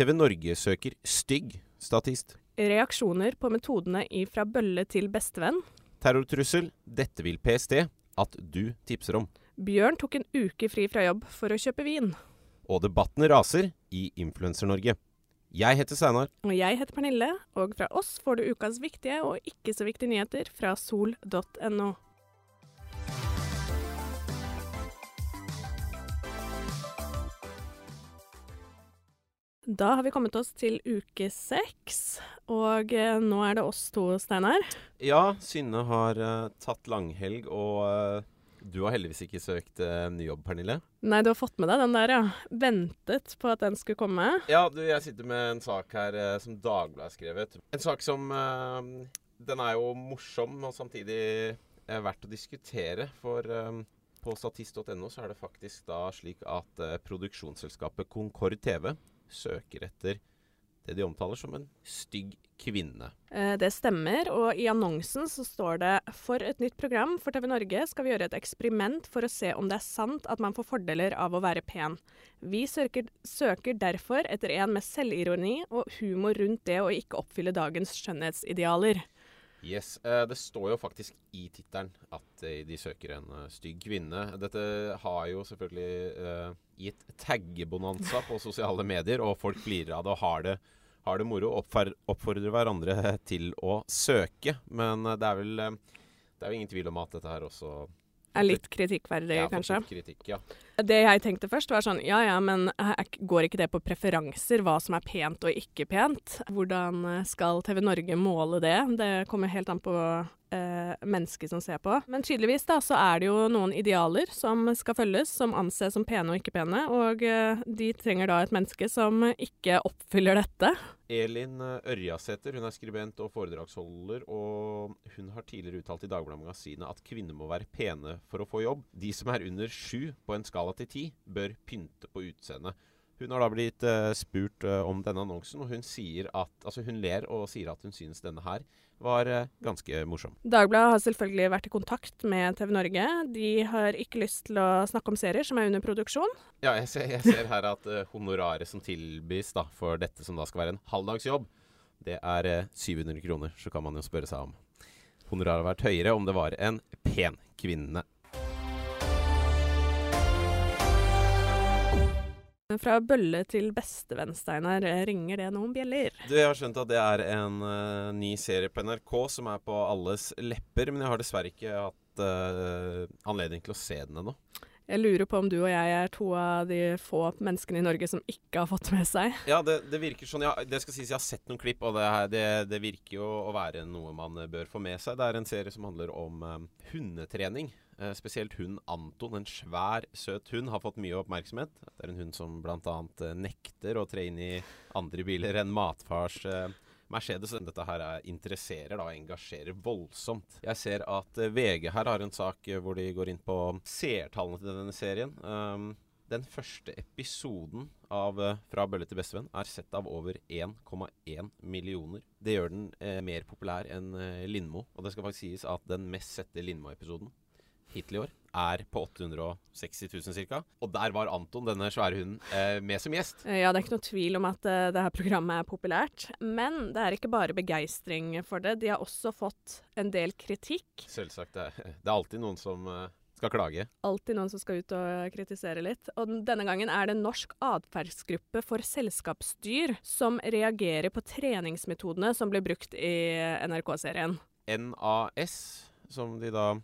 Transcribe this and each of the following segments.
TV Norge søker stygg statist. Reaksjoner på metodene i Fra bølle til bestevenn. Terrortrussel. Dette vil PST at du tipser om. Bjørn tok en uke fri fra jobb for å kjøpe vin. Og debattene raser i Influencer-Norge. Jeg heter Steinar. Og jeg heter Pernille, og fra oss får du ukas viktige og ikke så viktige nyheter fra sol.no. Da har vi kommet oss til uke seks, og eh, nå er det oss to, Steinar. Ja, Synne har eh, tatt langhelg, og eh, du har heldigvis ikke søkt eh, ny jobb, Pernille. Nei, du har fått med deg den der, ja. Ventet på at den skulle komme. Ja, du, jeg sitter med en sak her eh, som Dagbladet har skrevet. En sak som eh, Den er jo morsom, og samtidig verdt å diskutere. For på statist.no så er det faktisk da slik at produksjonsselskapet Concord TV søker etter det de omtaler som en stygg kvinne. Eh, Det stemmer, og i annonsen så står det For et nytt program for TV Norge skal vi gjøre et eksperiment for å se om det er sant at man får fordeler av å være pen. Vi søker, søker derfor etter en med selvironi og humor rundt det å ikke oppfylle dagens skjønnhetsidealer. Yes, eh, Det står jo faktisk i tittelen at eh, de søker en eh, stygg kvinne. Dette har jo selvfølgelig gitt taggebonanza på sosiale medier, og folk flirer av det og har det, har det moro. Oppfordrer hverandre til å søke. Men det er vel Det er jo ingen tvil om at dette her også Er litt kritikkverdig, ja, kanskje. kritikk. Ja. Det jeg tenkte først, var sånn Ja ja, men går ikke det på preferanser, hva som er pent og ikke pent? Hvordan eh, skal TV Norge måle det? Det kommer helt an på eh, mennesket som ser på. Men tydeligvis da, så er det jo noen idealer som skal følges, som anses som pene og ikke pene. Og eh, de trenger da et menneske som ikke oppfyller dette. Elin eh, Ørjasæter hun er skribent og foredragsholder, og hun har tidligere uttalt i Dagbladet Magasinet at kvinner må være pene for å få jobb. De som er under sju på en skala til ti, bør pynte på utseendet. Hun har da blitt uh, spurt uh, om denne annonsen, og hun at Altså, hun ler og sier at hun synes denne her var uh, ganske morsom. Dagbladet har selvfølgelig vært i kontakt med TV Norge. De har ikke lyst til å snakke om serier som er under produksjon. Ja, jeg ser, jeg ser her at honoraret som tilbys da, for dette som da skal være en halvdagsjobb, det er eh, 700 kroner. Så kan man jo spørre seg om honoraret har vært høyere om det var en pen kvinne. Fra bølle til bestevenn, Steinar, ringer det noen bjeller? Du, Jeg har skjønt at det er en uh, ny serie på NRK som er på alles lepper, men jeg har dessverre ikke hatt uh, anledning til å se den ennå. Jeg lurer på om du og jeg er to av de få menneskene i Norge som ikke har fått med seg. Ja, det, det virker sånn. Ja, det skal sies, jeg har sett noen klipp, og det, her, det, det virker jo å være noe man eh, bør få med seg. Det er en serie som handler om eh, hundetrening. Eh, spesielt hunden Anton, en svær, søt hund, har fått mye oppmerksomhet. Det er en hund som bl.a. Uh, nekter å tre inn i andre biler enn matfars eh, Mercedes. Dette her er, interesserer da, engasjerer voldsomt. Jeg ser at eh, VG her har en sak eh, hvor de går inn på seertallene til denne serien. Um, den første episoden av eh, Fra bølle til bestevenn er sett av over 1,1 millioner. Det gjør den eh, mer populær enn Lindmo. Og det skal faktisk sies at den mest sette Lindmo-episoden hittil i år er på 860 000 ca. Og der var Anton, denne svære hunden, eh, med som gjest. Ja, det er ikke noe tvil om at eh, det her programmet er populært. Men det er ikke bare begeistring for det. De har også fått en del kritikk. Selvsagt. Det er, det er alltid noen som eh, skal klage. Alltid noen som skal ut og kritisere litt. Og denne gangen er det norsk atferdsgruppe for selskapsdyr som reagerer på treningsmetodene som blir brukt i NRK-serien. NAS, som de da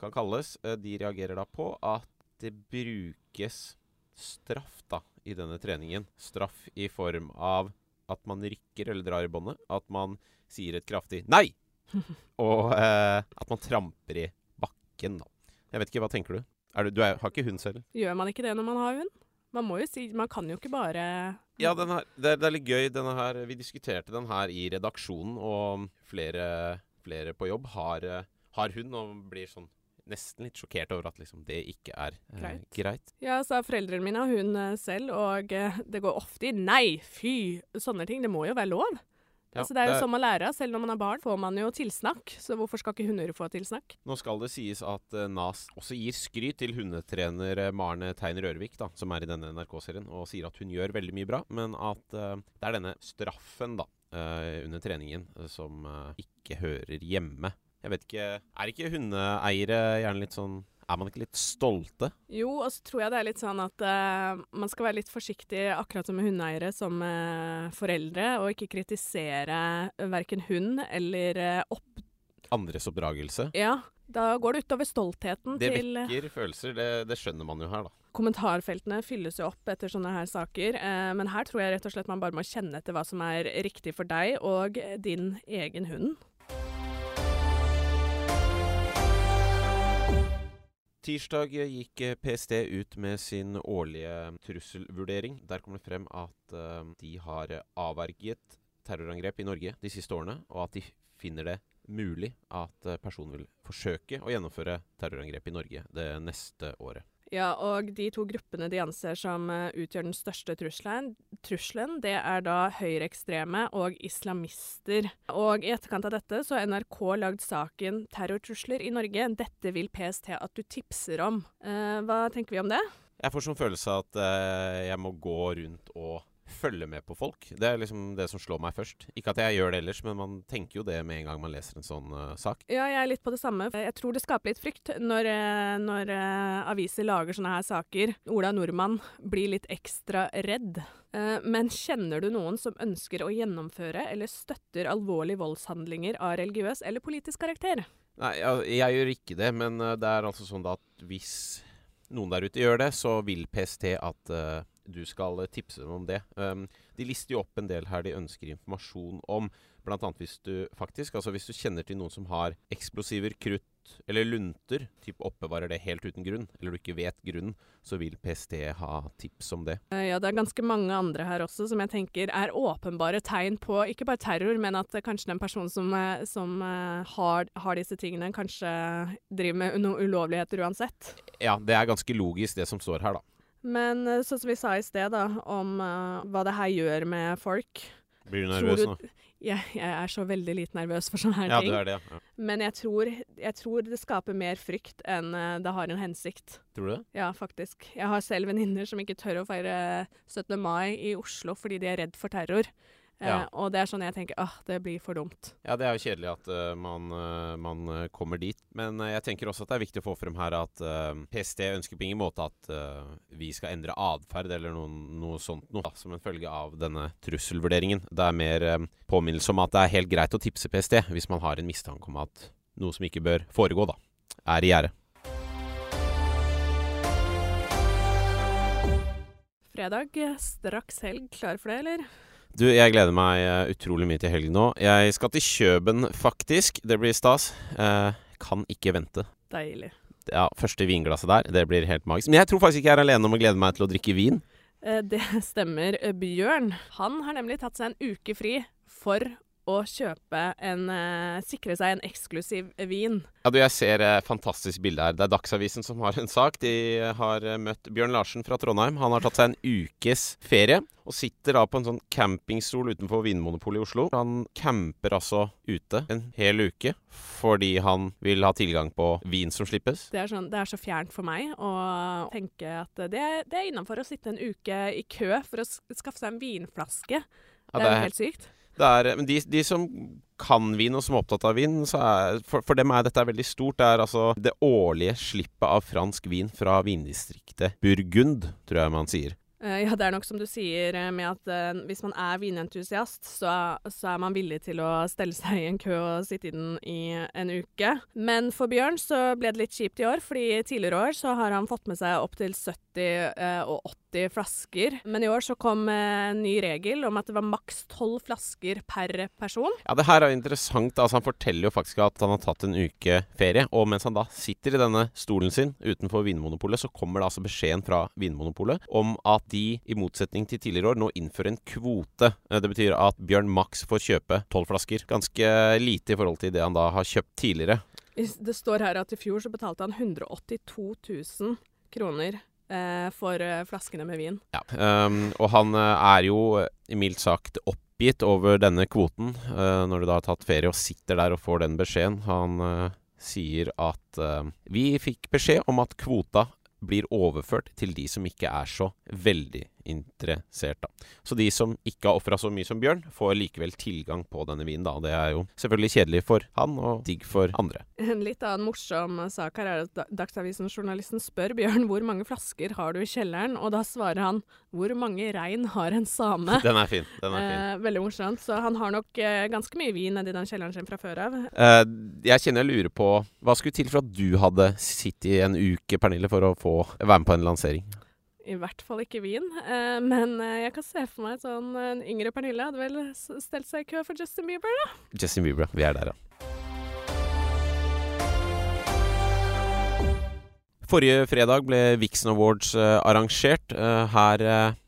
kan kalles, eh, de reagerer da på at det brukes straff da i denne treningen. Straff i form av at man rykker eller drar i båndet. At man sier et kraftig 'nei!' og eh, at man tramper i bakken, da. Jeg vet ikke, hva tenker du? Er du, du er, har ikke hund selv? Gjør man ikke det når man har hund? Man må jo si Man kan jo ikke bare Ja, den her, det, er- det er litt gøy. Denne her, vi diskuterte den her i redaksjonen, og flere, flere på jobb har, eh, har hund og blir sånn nesten litt sjokkert over at liksom, det ikke er eh, Greit. greit. Ja, sa foreldrene mine og hund eh, selv, og eh, det går ofte i 'nei, fy', sånne ting. Det må jo være lov. Ja, altså, det er jo det som å lære. Selv når man er barn, får man jo tilsnakk. Så hvorfor skal ikke hunder få tilsnakk? Nå skal det sies at eh, NAS også gir skryt til hundetrener eh, Maren Tein Rørvik, da, som er i denne NRK-serien, og sier at hun gjør veldig mye bra, men at eh, det er denne straffen da, under treningen som ikke hører hjemme. Jeg vet ikke Er ikke hundeeiere gjerne litt sånn Er man ikke litt stolte? Jo, og så tror jeg det er litt sånn at uh, man skal være litt forsiktig, akkurat som med hundeeiere, som uh, foreldre, og ikke kritisere verken hund eller uh, opp... Andres oppdragelse? Ja, da går det utover stoltheten Det til vekker følelser, det, det skjønner man jo her, da. Kommentarfeltene fylles jo opp etter sånne her saker, uh, men her tror jeg rett og slett man bare må kjenne etter hva som er riktig for deg og din egen hund. Tirsdag gikk eh, PST ut med sin årlige trusselvurdering. Der kommer det frem at eh, de har avverget terrorangrep i Norge de siste årene, og at de finner det mulig at eh, personen vil forsøke å gjennomføre terrorangrep i Norge det neste året. Ja, og de to gruppene de anser som eh, utgjør den største trusselen, trusselen, det er da høyreekstreme og islamister. Og i etterkant av dette så har NRK lagd saken 'Terrortrusler i Norge'. Dette vil PST at du tipser om. Eh, hva tenker vi om det? Jeg får sånn følelse av at eh, jeg må gå rundt og følge med på folk. Det er liksom det som slår meg først. Ikke at jeg gjør det ellers, men man tenker jo det med en gang man leser en sånn uh, sak. Ja, jeg er litt på det samme. Jeg tror det skaper litt frykt når, eh, når uh, aviser lager sånne her saker. Ola Nordmann blir litt ekstra redd. Uh, men kjenner du noen som ønsker å gjennomføre eller støtter alvorlige voldshandlinger av religiøs eller politisk karakter? Nei, jeg, jeg gjør ikke det, men det er altså sånn at hvis noen der ute gjør det, så vil PST at du skal eh, tipse dem om det. Um, de lister jo opp en del her de ønsker informasjon om. Blant annet hvis du faktisk, altså hvis du kjenner til noen som har eksplosiver, krutt eller lunter, typ oppbevarer det helt uten grunn, eller du ikke vet grunnen, så vil PST ha tips om det. Eh, Ja, det er ganske mange andre her også som jeg tenker er åpenbare tegn på ikke bare terror, men at kanskje den personen som, eh, som har, har disse tingene, kanskje driver med noen ulovligheter uansett. Ja, det er ganske logisk det som står her, da. Men eh, sånn som vi sa i sted, da, om uh, hva det her gjør med folk Blir du nervøs nå? jeg, jeg er så veldig lite nervøs for sånne her Ja, ting. du er det, ja. Men jeg tror, jeg tror det skaper mer frykt enn eh, det har en hensikt. Tror du det? Ja, faktisk. Jeg har selv venninner som ikke tør å feire 17. mai i Oslo fordi de er redd for terror. Eh, Uh, Og det er sånn jeg tenker åh, det blir for dumt. Ja, det er jo kjedelig at uh, man, uh, man kommer dit. Men jeg tenker også at det er viktig å få frem her at PST ønsker på ingen måte at vi skal endre atferd eller noen, noe sånt noe, da, som en følge av denne trusselvurderingen. Det er mer påminnelse om at det er helt greit å tipse PST hvis man har en mistanke om at noe som ikke bør foregå, da, er i gjære. Fredag, straks helg. Klar for det, eller? Du, jeg gleder meg eh, utrolig mye til helgen nå. Jeg skal til Kjøben, faktisk. Det blir stas. Eh, kan ikke vente. Deilig. Ja, Første vinglasset der, det blir helt magisk. Men jeg tror faktisk ikke jeg er alene om å glede meg til å drikke vin. Eh, Det stemmer. Eh, Bjørn han har nemlig tatt seg en uke fri for å kjøpe en eh, Sikre seg en eksklusiv vin. Ja, du, Jeg ser eh, fantastisk bilde her. Det er Dagsavisen som har en sak. De eh, har eh, møtt Bjørn Larsen fra Trondheim. Han har tatt seg en ukes ferie og sitter da på en sånn campingstol utenfor Vinmonopolet i Oslo. Han camper altså ute en hel uke fordi han vil ha tilgang på vin som slippes. Det er, sånn, det er så fjernt for meg å tenke at det, det er innafor å sitte en uke i kø for å skaffe seg en vinflaske. Ja, det er jo helt sykt. Er, men de, de som kan vin, og som er opptatt av vin, er, for, for dem er dette veldig stort. Det er altså det årlige slippet av fransk vin fra vindistriktet Burgund, tror jeg man sier. Eh, ja, det er nok som du sier eh, med at eh, hvis man er vinentusiast, så, så er man villig til å stelle seg i en kø og sitte i den i en uke. Men for Bjørn så ble det litt kjipt i år, fordi tidligere år så har han fått med seg opptil 70 eh, og 80 flasker. Men i år så kom eh, en ny regel om at det var maks 12 flasker per person. Ja, det her er interessant. Altså, han forteller jo faktisk at han har tatt en uke ferie. Og mens han da sitter i denne stolen sin utenfor Vinmonopolet, så kommer det altså beskjeden fra Vinmonopolet om at de, i motsetning til tidligere år, nå innfører en kvote. Eh, Det betyr at Bjørn maks får kjøpe tolv flasker. Ganske lite i forhold til det han da har kjøpt tidligere. Det står her at i fjor så betalte han 182 000 kroner for eh, flaskene med vin. Ja. Um, og han eh, er jo eh, mildt sagt oppgitt over denne kvoten uh, når du da har tatt ferie og sitter der og får den beskjeden. Han uh, sier at uh, vi fikk beskjed om at kvota blir overført til de som ikke er så veldig interessert. Da. Så de som ikke har ofra så mye som Bjørn, får likevel tilgang på denne vinen. Da. Det er jo selvfølgelig kjedelig for han og digg for andre. En litt annen morsom sak her er at Dagsavisen-journalisten spør Bjørn hvor mange flasker har du i kjelleren, og da svarer han hvor mange rein har en same? Den er fin. den er fin. Eh, veldig morsomt. Så han har nok eh, ganske mye vin nedi den kjelleren sin fra før av. Eh, jeg kjenner jeg lurer på Hva skulle til for at du hadde sittet i en uke, Pernille, for å få være med på en lansering? I hvert fall ikke vin. Eh, men eh, jeg kan se for meg sånn en yngre Pernille hadde vel stelt seg i kø for Justin Bieber, da. Justin Bieber, vi er der, ja. Forrige fredag ble Vixen Awards uh, arrangert. Her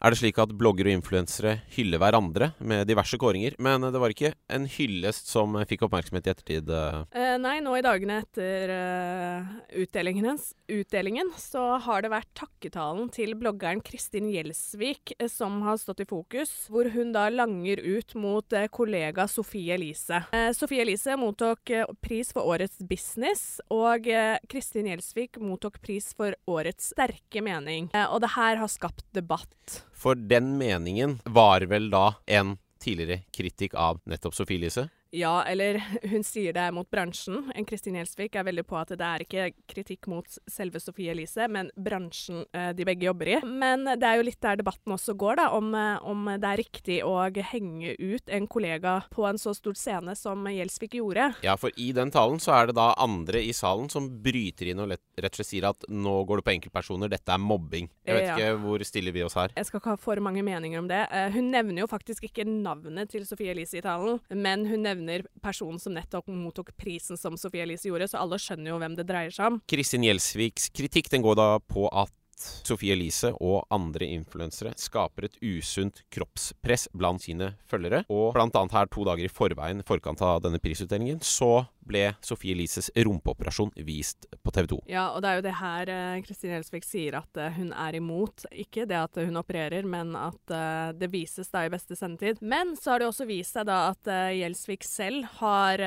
er det slik at bloggere og influensere hyller hverandre med diverse kåringer. Men det var ikke en hyllest som fikk oppmerksomhet i ettertid? Eh, nei, nå i dagene etter uh, utdelingen, utdelingen, så har det vært takketalen til bloggeren Kristin Gjelsvik uh, som har stått i fokus. Hvor hun da langer ut mot uh, kollega Sofie Elise. Sofie Elise mottok pris for årets business, og Kristin Gjelsvik mottok pris for årets sterke mening. og det her har skapt debatt. For den meningen var vel da en tidligere kritikk av nettopp Sofie Elise? Ja, eller hun sier det mot bransjen. En Kristin Gjelsvik er veldig på at det er ikke kritikk mot selve Sofie Elise, men bransjen eh, de begge jobber i. Men det er jo litt der debatten også går, da, om, eh, om det er riktig å henge ut en kollega på en så stor scene som Gjelsvik gjorde. Ja, for i den talen så er det da andre i salen som bryter inn og rett og slett sier at nå går det på enkeltpersoner, dette er mobbing. Jeg vet ja. ikke hvor stiller vi oss her. Jeg skal ikke ha for mange meninger om det. hun nevner jo faktisk ikke navnet til Sofie Elise i talen, men hun nevner nevner personen som nettopp mottok prisen som Sofie Elise gjorde, så alle skjønner jo hvem det dreier seg om. Kristin Gjelsviks kritikk den går da på at Sofie Elise og andre influensere skaper et usunt kroppspress blant sine følgere. Og blant annet her to dager i forveien, forkant av denne prisutdelingen, så ble Sofie Elises rumpeoperasjon vist på TV 2. Ja, og det er jo det her Kristine Gjelsvik sier at uh, hun er imot. Ikke det at hun opererer, men at uh, det vises da i beste sendetid. Men så har det også vist seg da at Gjelsvik selv har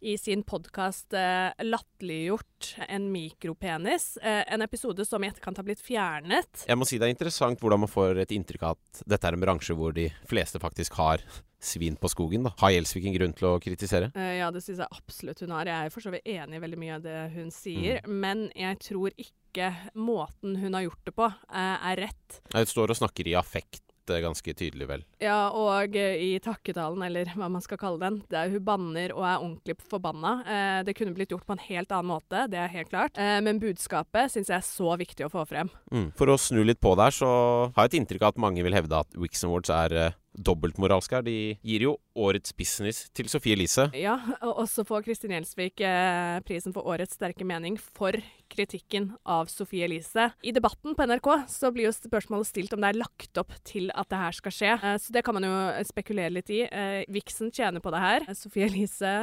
i sin podkast eh, latterliggjort en mikropenis. Eh, en episode som i etterkant har blitt fjernet. Jeg må si det er interessant hvordan man får et inntrykk av at dette er en bransje hvor de fleste faktisk har svin på skogen. da. Har Gjelsvik en grunn til å kritisere? Uh, ja, det syns jeg absolutt hun har. Jeg er for så vidt enig i veldig mye av det hun sier. Mm. Men jeg tror ikke måten hun har gjort det på, uh, er rett. Hun står og snakker i affekt ganske tydelig, vel. Ja, og eh, i takketalen, eller hva man skal kalle den, det er hun banner og er ordentlig forbanna. Eh, det kunne blitt gjort på en helt annen måte, det er helt klart. Eh, men budskapet syns jeg er så viktig å få frem. Mm. For å snu litt på der, så har jeg et inntrykk av at mange vil hevde at Wix Awards er eh, dobbeltmoralsk her. De gir jo årets business til Sofie Elise. Ja, og også får Kristin Gjelsvik eh, prisen for årets sterke mening for kritikken av Sofie Elise. I debatten på NRK så blir jo spørsmålet stilt om det er lagt opp til at det her skal skje. Eh, så det kan man jo spekulere litt i. Eh, Vixen tjener på det her. Sofie Elise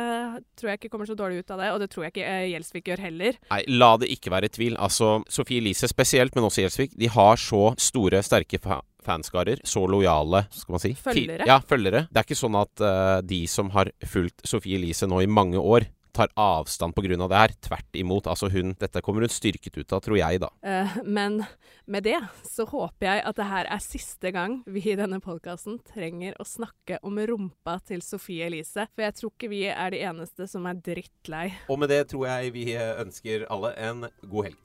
tror jeg ikke kommer så dårlig ut av det, og det tror jeg ikke eh, Gjelsvik gjør heller. Nei, la det ikke være tvil. Altså, Sofie Elise spesielt, men også Gjelsvik, de har så store, sterke fanskarer, så lojale skal man si. Følgere? Ja, følgere. Det er ikke sånn at uh, de som har fulgt Sofie Elise nå i mange år, tar avstand pga. det her. Tvert imot. Altså hun, dette kommer hun styrket ut av, tror jeg, da. Uh, men med det så håper jeg at det her er siste gang vi i denne podkasten trenger å snakke om rumpa til Sofie Elise. For jeg tror ikke vi er de eneste som er drittlei. Og med det tror jeg vi ønsker alle en god helg.